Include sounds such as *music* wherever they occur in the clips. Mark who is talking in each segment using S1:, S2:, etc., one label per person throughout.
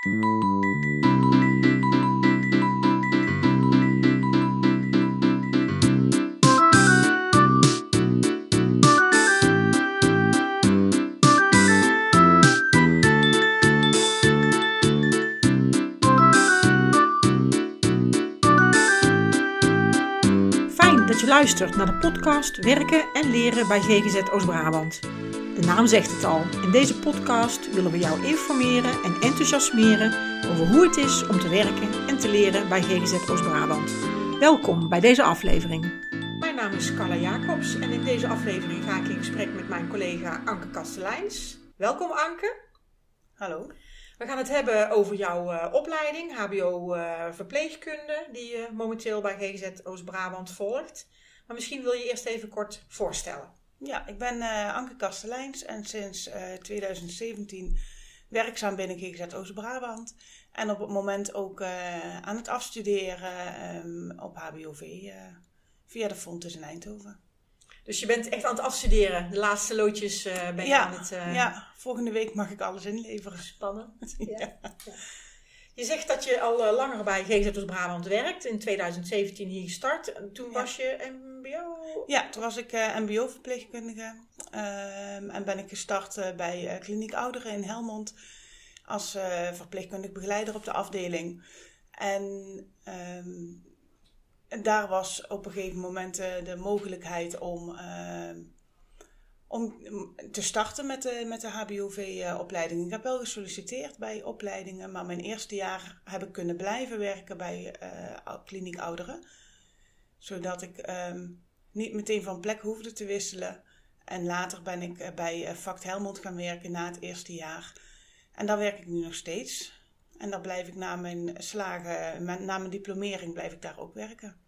S1: Fijn dat je luistert naar de podcast Werken en Leren bij GGZ Oost-Brabant. De naam zegt het al. In deze podcast willen we jou informeren en enthousiasmeren over hoe het is om te werken en te leren bij GGZ Oost-Brabant. Welkom bij deze aflevering. Mijn naam is Carla Jacobs en in deze aflevering ga ik in gesprek met mijn collega Anke Kastelijns. Welkom Anke.
S2: Hallo.
S1: We gaan het hebben over jouw eh, opleiding, HBO eh, verpleegkunde, die je momenteel bij GGZ Oost-Brabant volgt. Maar misschien wil je eerst even kort voorstellen.
S2: Ja, ik ben eh, Anke Kastelijns en sinds eh, 2017 werkzaam binnen GGZ Oost-Brabant. En op het moment ook eh, aan het afstuderen ehm, op HBOV eh, via de Fontes in Eindhoven.
S1: Dus je bent echt aan het afstuderen. De laatste loodjes eh, ben je
S2: ja,
S1: aan het
S2: ja, volgende week mag ik alles inleveren.
S1: spannen. *laughs*
S2: Ja.
S1: Ja. Je zegt dat je al eh, langer bij GGZ Oost-Brabant werkt. In 2017 hier gestart. En toen
S2: Ja.
S1: was je mbo...
S2: Ja, toen was ik eh, MBO-verpleegkundige ehm, en ben ik gestart eh, bij eh, Kliniek Ouderen in Helmond als verpleegkundig begeleider op de afdeling. En ehm, daar was op een gegeven moment de mogelijkheid om, ehm, om te starten met de, met de HBOV-opleiding. Ik heb wel gesolliciteerd bij opleidingen, maar mijn eerste jaar heb ik kunnen blijven werken bij eh, Kliniek Ouderen. Zodat ik ehm, niet meteen van plek hoefde te wisselen. En later ben ik eh, bij eh, Vact Helmond gaan werken na het eerste jaar. En daar werk ik nu nog steeds. En daar blijf ik na mijn slagen, mijn- na mijn diplomering, blijf ik daar ook werken.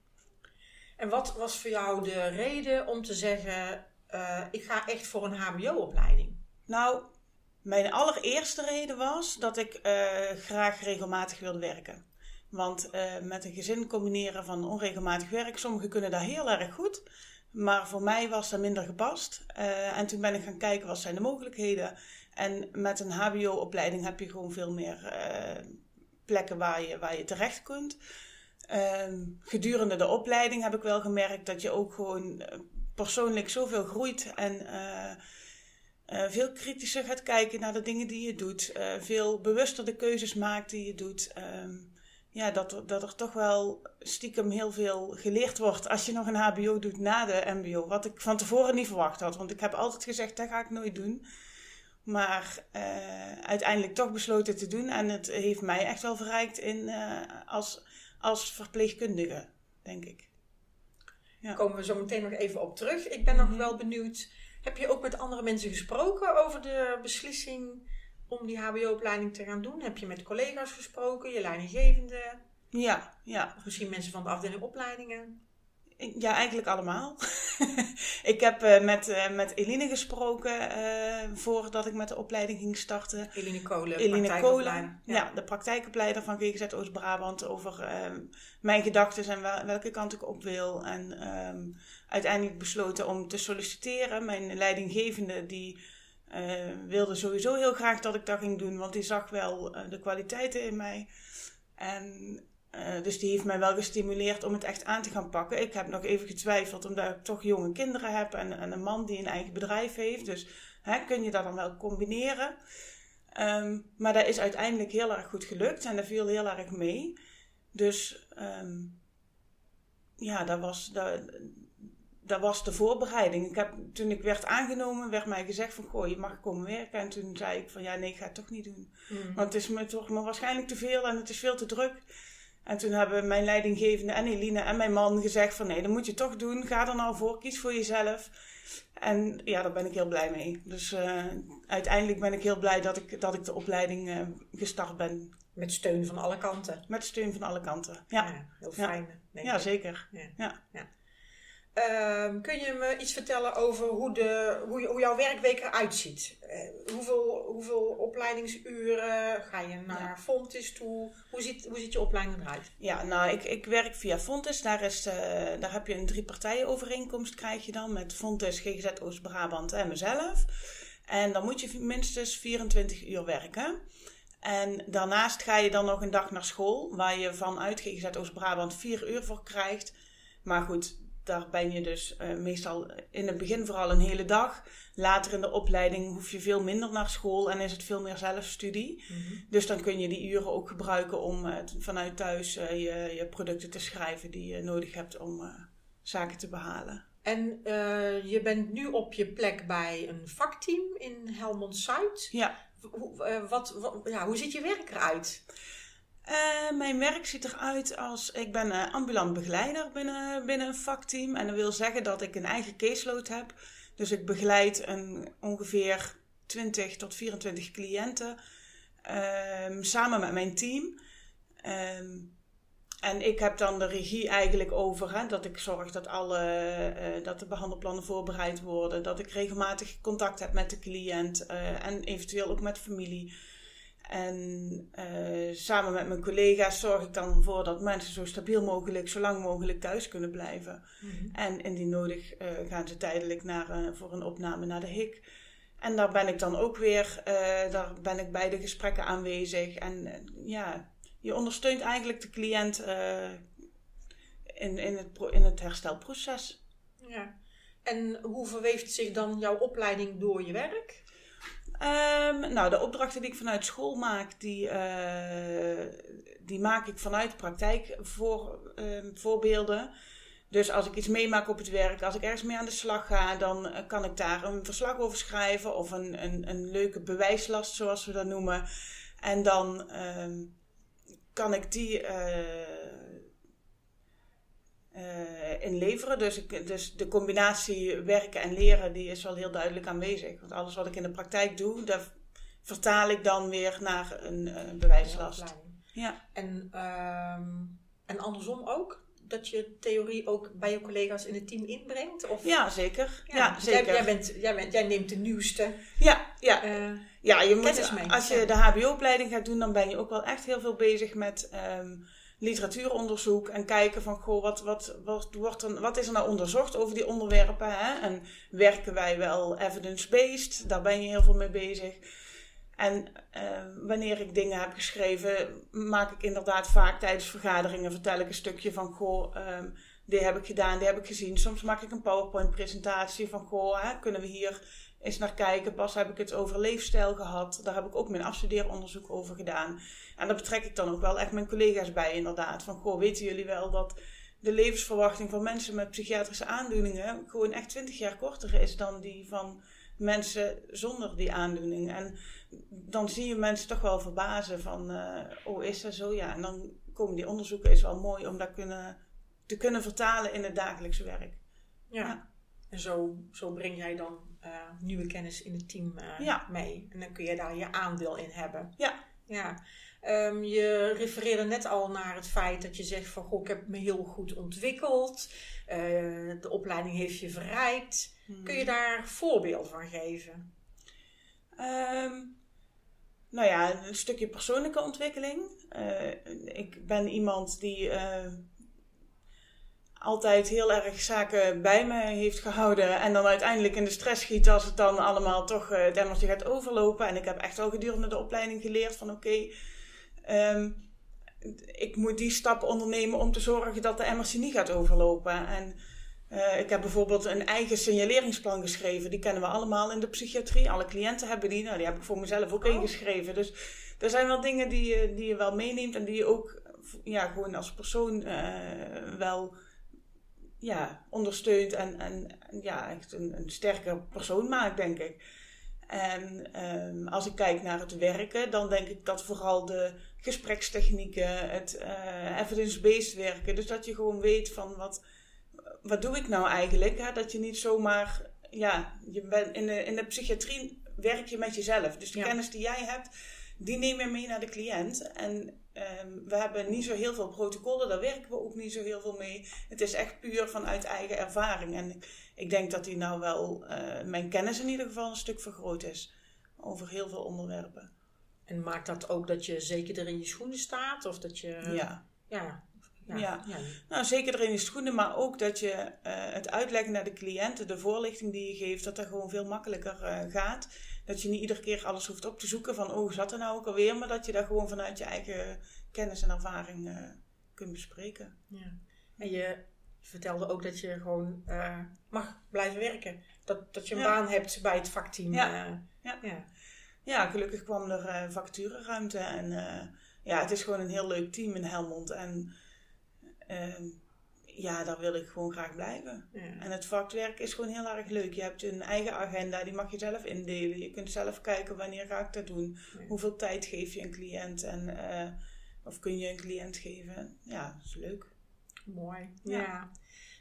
S1: En wat was voor jou de reden om te zeggen... eh, ik ga echt voor een hbo-opleiding?
S2: Nou, mijn allereerste reden was dat ik eh, graag regelmatig wilde werken. Want eh, met een gezin combineren van onregelmatig werk, sommigen kunnen dat heel erg goed. Maar voor mij was dat minder gepast. Eh, en toen ben ik gaan kijken wat zijn de mogelijkheden. En met een HBO-opleiding heb je gewoon veel meer eh, plekken waar je, waar je terecht kunt. Ehm, gedurende de opleiding heb ik wel gemerkt dat je ook gewoon persoonlijk zoveel groeit en veel kritischer gaat kijken naar de dingen die je doet. veel bewuster de keuzes maakt die je doet. Ehm, ja, dat, er- dat er toch wel stiekem heel veel geleerd wordt als je nog een HBO doet na de MBO. Wat ik van tevoren niet verwacht had. Want ik heb altijd gezegd, dat ga ik nooit doen. Maar eh, uiteindelijk toch besloten te doen. En het heeft mij echt wel verrijkt in, eh, als, als verpleegkundige, denk ik.
S1: Daar komen we zo meteen nog even op terug. Ik ben nog
S2: Mhm.
S1: wel benieuwd. Heb je ook met andere mensen gesproken over de beslissing om die hbo-opleiding te gaan doen? Heb je met collega's gesproken, je leidinggevende?
S2: Ja, ja.
S1: Of misschien mensen van de afdeling opleidingen?
S2: Ja, eigenlijk allemaal. *laughs* ik heb eh, met, eh, met Eline gesproken eh, voordat ik met de opleiding ging starten.
S1: Eline Kolen,
S2: Eline. Kolen, ja. de praktijkopleider van GGZ Oost-Brabant, over eh, mijn gedachten en wel- welke kant ik op wil. En ehm, uiteindelijk besloten om te solliciteren. Mijn leidinggevende die wilde sowieso heel graag dat ik dat ging doen, want die zag wel eh, de kwaliteiten in mij. En eh, dus die heeft mij wel gestimuleerd om het echt aan te gaan pakken. Ik heb nog even getwijfeld, omdat ik toch jonge kinderen heb en, en een man die een eigen bedrijf heeft. Dus hè, kun je dat dan wel combineren? Ehm, maar dat is uiteindelijk heel erg goed gelukt en dat viel heel erg mee. Dus ehm, ja, dat was, dat, dat was de voorbereiding. Ik heb, toen ik werd aangenomen, werd mij gezegd van, goh, je mag komen werken. En toen zei ik van, ja, nee, ik ga het toch niet doen.
S1: Mhm.
S2: Want het is me toch maar waarschijnlijk te veel en het is veel te druk. En toen hebben mijn leidinggevende en Eline en mijn man gezegd van nee, dat moet je toch doen. Ga er nou voor, kies voor jezelf. En ja, daar ben ik heel blij mee. Dus eh, uiteindelijk ben ik heel blij dat ik, dat ik de opleiding eh, gestart ben.
S1: Met steun van alle kanten.
S2: Met steun van alle kanten. Ja,
S1: heel fijn.
S2: ja zeker.
S1: Ja.
S2: Ja.
S1: Ehm, kun je me iets vertellen over hoe, de, hoe, jouw werkweek eruit ziet? Eh, hoeveel, hoeveel opleidingsuren? Ga je naar Fontis toe? Hoe ziet, hoe ziet je opleiding eruit?
S2: Ja, nou, ik, ik werk via Fontes. Daar, is, eh, daar heb je een drie partijen overeenkomst krijg je dan met Fontes, GGZ Oost-Brabant en mezelf. En dan moet je minstens 24 uur werken. En daarnaast ga je dan nog een dag naar school, waar je vanuit GGZ Oost-Brabant vier uur voor krijgt. Maar goed, daar ben je dus uh, meestal in het begin vooral een hele dag. Later in de opleiding hoef je veel minder naar school en is het veel meer zelfstudie. Mm Dus dan kun je die uren ook gebruiken om uh, vanuit thuis uh, je, je, producten te schrijven die je nodig hebt om zaken te behalen.
S1: En je bent nu op je plek bij een vakteam in Helmond Zuid.
S2: Ja.
S1: Wat, ja, hoe ziet je werk eruit?
S2: Uh, mijn werk ziet eruit als ik ben uh, ambulant begeleider binnen, binnen een vakteam. En dat wil zeggen dat ik een eigen caseload heb. Dus ik begeleid een, ongeveer 20 tot 24 cliënten um, samen met mijn team. Um, en ik heb dan de regie eigenlijk over hè, dat ik zorg dat, alle, uh, dat de behandelplannen voorbereid worden. Dat ik regelmatig contact heb met de cliënt en eventueel ook met familie. En uh, samen met mijn collega's zorg ik dan ervoor dat mensen zo stabiel mogelijk, zo lang mogelijk thuis kunnen blijven. Mm -hmm. En indien nodig uh, gaan ze tijdelijk naar, uh, voor een opname naar de HIC. En daar ben ik dan ook weer, daar ben ik bij de gesprekken aanwezig. En ja, je ondersteunt eigenlijk de cliënt in, in, het, in het herstelproces.
S1: Ja. En hoe verweeft zich dan jouw opleiding door je werk?
S2: Um, nou, de opdrachten die ik vanuit school maak, die, uh, die maak ik vanuit praktijk voor, uh. Dus als ik iets meemaak op het werk, als ik ergens mee aan de slag ga, dan kan ik daar een verslag over schrijven of een, een, een leuke bewijslast, zoals we dat noemen. En dan um, kan ik die uh, uh, inleveren. Dus, ik, dus de combinatie werken en leren, die is wel heel duidelijk aanwezig. Want alles wat ik in de praktijk doe, dat vertaal ik dan weer naar een uh, bewijslast.
S1: Ja. En, um, en andersom ook? Dat je theorie ook bij je collega's in het team inbrengt? Of?
S2: Ja, zeker. Ja, ja zeker.
S1: Jij, jij, bent, jij, bent, jij neemt de nieuwste
S2: ja, ja. Uh, ja, je moet, mee. Als je de HBO-opleiding gaat doen, dan ben je ook wel echt heel veel bezig met... Um, literatuuronderzoek en kijken van goh, wat, wat, wat, wordt er, wat is er nou onderzocht over die onderwerpen? Hè? En werken wij wel evidence-based? Daar ben je heel veel mee bezig. En uh, wanneer ik dingen heb geschreven, maak ik inderdaad vaak tijdens vergaderingen vertel ik een stukje van goh, um, dit heb ik gedaan, dit heb ik gezien. Soms maak ik een PowerPoint-presentatie van goh, hè, kunnen we hier eens naar kijken. Pas heb ik het over leefstijl gehad. Daar heb ik ook mijn afstudeeronderzoek over gedaan. En daar betrek ik dan ook wel echt mijn collega's bij, inderdaad. Van, goh, weten jullie wel dat de levensverwachting van mensen met psychiatrische aandoeningen gewoon echt 20 jaar korter is dan die van mensen zonder die aandoening. En dan zie je mensen toch wel verbazen van, uh, oh, is dat zo? Ja, en dan komen die onderzoeken, is wel mooi om dat kunnen, te kunnen vertalen in het dagelijkse werk.
S1: Ja, ja. en zo, zo breng jij dan uh, nieuwe kennis in het team uh, ja. mee. En dan kun je daar je aandeel in hebben.
S2: Ja.
S1: Ja. Um, je refereerde net al naar het feit dat je zegt van goh, ik heb me heel goed ontwikkeld. Uh, de opleiding heeft je verrijkt. Hmm. Kun je daar voorbeeld van geven?
S2: Um, nou ja, een stukje persoonlijke ontwikkeling. Ik ben iemand die altijd heel erg zaken bij me heeft gehouden. En dan uiteindelijk in de stress schiet als het dan allemaal toch uh, het emmertje gaat overlopen. En ik heb echt al gedurende de opleiding geleerd van oké, okay, um, ik moet die stap ondernemen om te zorgen dat de emmertje niet gaat overlopen. En uh, ik heb bijvoorbeeld een eigen signaleringsplan geschreven. Die kennen we allemaal in de psychiatrie. Alle cliënten hebben die. Nou, die heb ik voor mezelf ook oh. ingeschreven. Dus er zijn wel dingen die je, die je wel meeneemt en die je ook ja, gewoon als persoon uh, wel ja, ondersteunt en, en ja, echt een, een sterker persoon maakt, denk ik. En um, als ik kijk naar het werken, dan denk ik dat vooral de gesprekstechnieken, het uh, evidence-based werken, dus dat je gewoon weet van wat, wat doe ik nou eigenlijk? Hè? Dat je niet zomaar, ja, je bent in de, in de psychiatrie werk je met jezelf. Dus de ja. kennis die jij hebt, die neem je mee naar de cliënt. En Um, we hebben niet zo heel veel protocollen, daar werken we ook niet zo heel veel mee. Het is echt puur vanuit eigen ervaring. En ik denk dat die nou wel, uh, mijn kennis in ieder geval, een stuk vergroot is over heel veel onderwerpen.
S1: En maakt dat ook dat je zeker er in je schoenen staat? Of dat je.
S2: Ja.
S1: Ja.
S2: Ja, ja. ja. nou zeker er in je schoenen, maar ook dat je uh, het uitleggen naar de cliënten, de voorlichting die je geeft, dat dat gewoon veel makkelijker uh, gaat dat je niet iedere keer alles hoeft op te zoeken van, oh, zat er nou ook alweer? Maar dat je dat gewoon vanuit je eigen kennis en ervaring uh, kunt bespreken.
S1: Ja. En je vertelde ook dat je gewoon mag blijven werken. Dat, dat je een baan hebt bij het vakteam.
S2: Ja, ja. ja. ja. gelukkig kwam er vacatureruimte. En ja, het is gewoon een heel leuk team in Helmond. En ehm, ja, daar wil ik gewoon graag blijven. Ja. En het vakwerk is gewoon heel erg leuk. Je hebt een eigen agenda, die mag je zelf indelen. Je kunt zelf kijken wanneer ga ik dat doen. Hoeveel tijd geef je een cliënt en, of kun je een cliënt geven. Ja, dat is leuk.
S1: Mooi. Ja.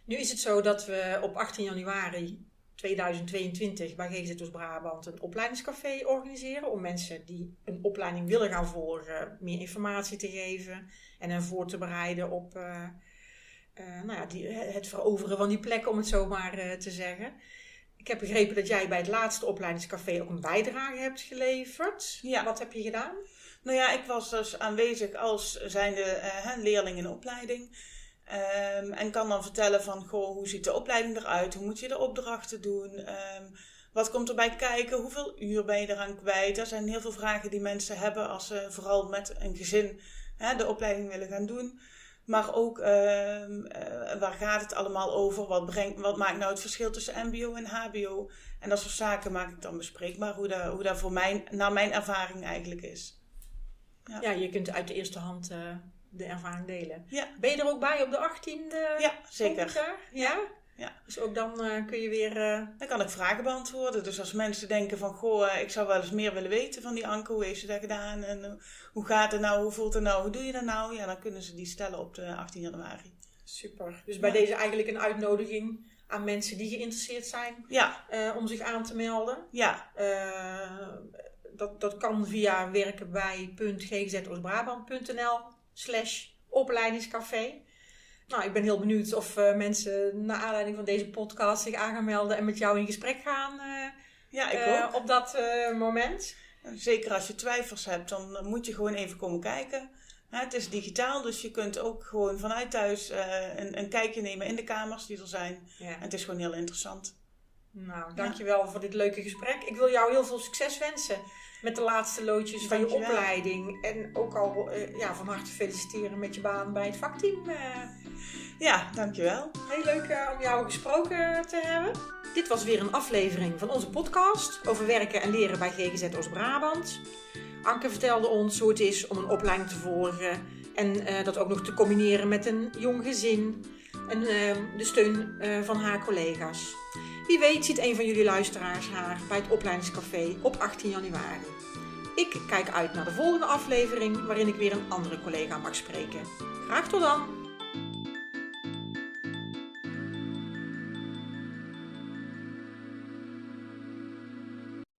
S1: Nu is het zo dat we op 18 januari 2022 bij GGZ Brabant een opleidingscafé organiseren. Om mensen die een opleiding willen gaan volgen meer informatie te geven. En hen voor te bereiden op uh, uh, nou ja, die, het veroveren van die plek, om het zo maar uh, te zeggen. Ik heb begrepen dat jij bij het laatste opleidingscafé ook een bijdrage hebt geleverd. Ja. Wat heb je gedaan?
S2: Nou ja, ik was dus aanwezig als zijnde leerling in opleiding. Um, en kan dan vertellen van, goh, hoe ziet de opleiding eruit? Hoe moet je de opdrachten doen? Um, wat komt erbij kijken? Hoeveel uur ben je eraan kwijt? Er zijn heel veel vragen die mensen hebben als ze vooral met een gezin hè, de opleiding willen gaan doen. Maar ook uh, waar gaat het allemaal over? Wat, brengt, wat maakt nou het verschil tussen MBO en HBO? En dat soort zaken maak ik dan bespreekbaar, hoe dat, hoe dat voor mijn, naar mijn ervaring eigenlijk is.
S1: Ja, je kunt uit de eerste hand uh, de ervaring delen. Ja. Ben je er ook bij op de 18e?
S2: Ja, zeker.
S1: Ja? ja? Dus ook dan uh, kun je weer... Uh...
S2: Dan kan ik vragen beantwoorden. Dus als mensen denken van... Goh, ik zou wel eens meer willen weten van die Anke. Hoe heeft ze dat gedaan? En uh, hoe gaat het nou? Hoe voelt het nou? Hoe doe je dat nou? Ja, dan kunnen ze die stellen op de 18 januari.
S1: Super. Dus bij deze eigenlijk een uitnodiging aan mensen die geïnteresseerd zijn ja. om zich aan te melden. Ja. dat, dat kan via werkenbij.gzoostbrabant.nl slash opleidingscafé. Nou, ik ben heel benieuwd of uh, mensen naar aanleiding van deze podcast zich aan gaan melden en met jou in gesprek gaan. Uh, ja, ik uh, ook. Op dat moment.
S2: Zeker als je twijfels hebt, dan moet je gewoon even komen kijken. het is digitaal, dus je kunt ook gewoon vanuit thuis een, een, kijkje nemen in de kamers die er zijn. Ja. En het is gewoon heel interessant.
S1: Nou, dankjewel ja. voor dit leuke gesprek. Ik wil jou heel veel succes wensen met de laatste loodjes van je opleiding. En ook al uh, ja, van harte feliciteren met je baan bij het vakteam. Uh.
S2: Ja, dankjewel.
S1: Heel leuk uh, om jou gesproken te hebben. Dit was weer een aflevering van onze podcast over werken en leren bij GGZ Oost-Brabant. Anke vertelde ons hoe het is om een opleiding te volgen en dat ook nog te combineren met een jong gezin en de steun van haar collega's. Wie weet ziet een van jullie luisteraars haar bij het opleidingscafé op 18 januari. Ik kijk uit naar de volgende aflevering waarin ik weer een andere collega mag spreken. Graag tot dan!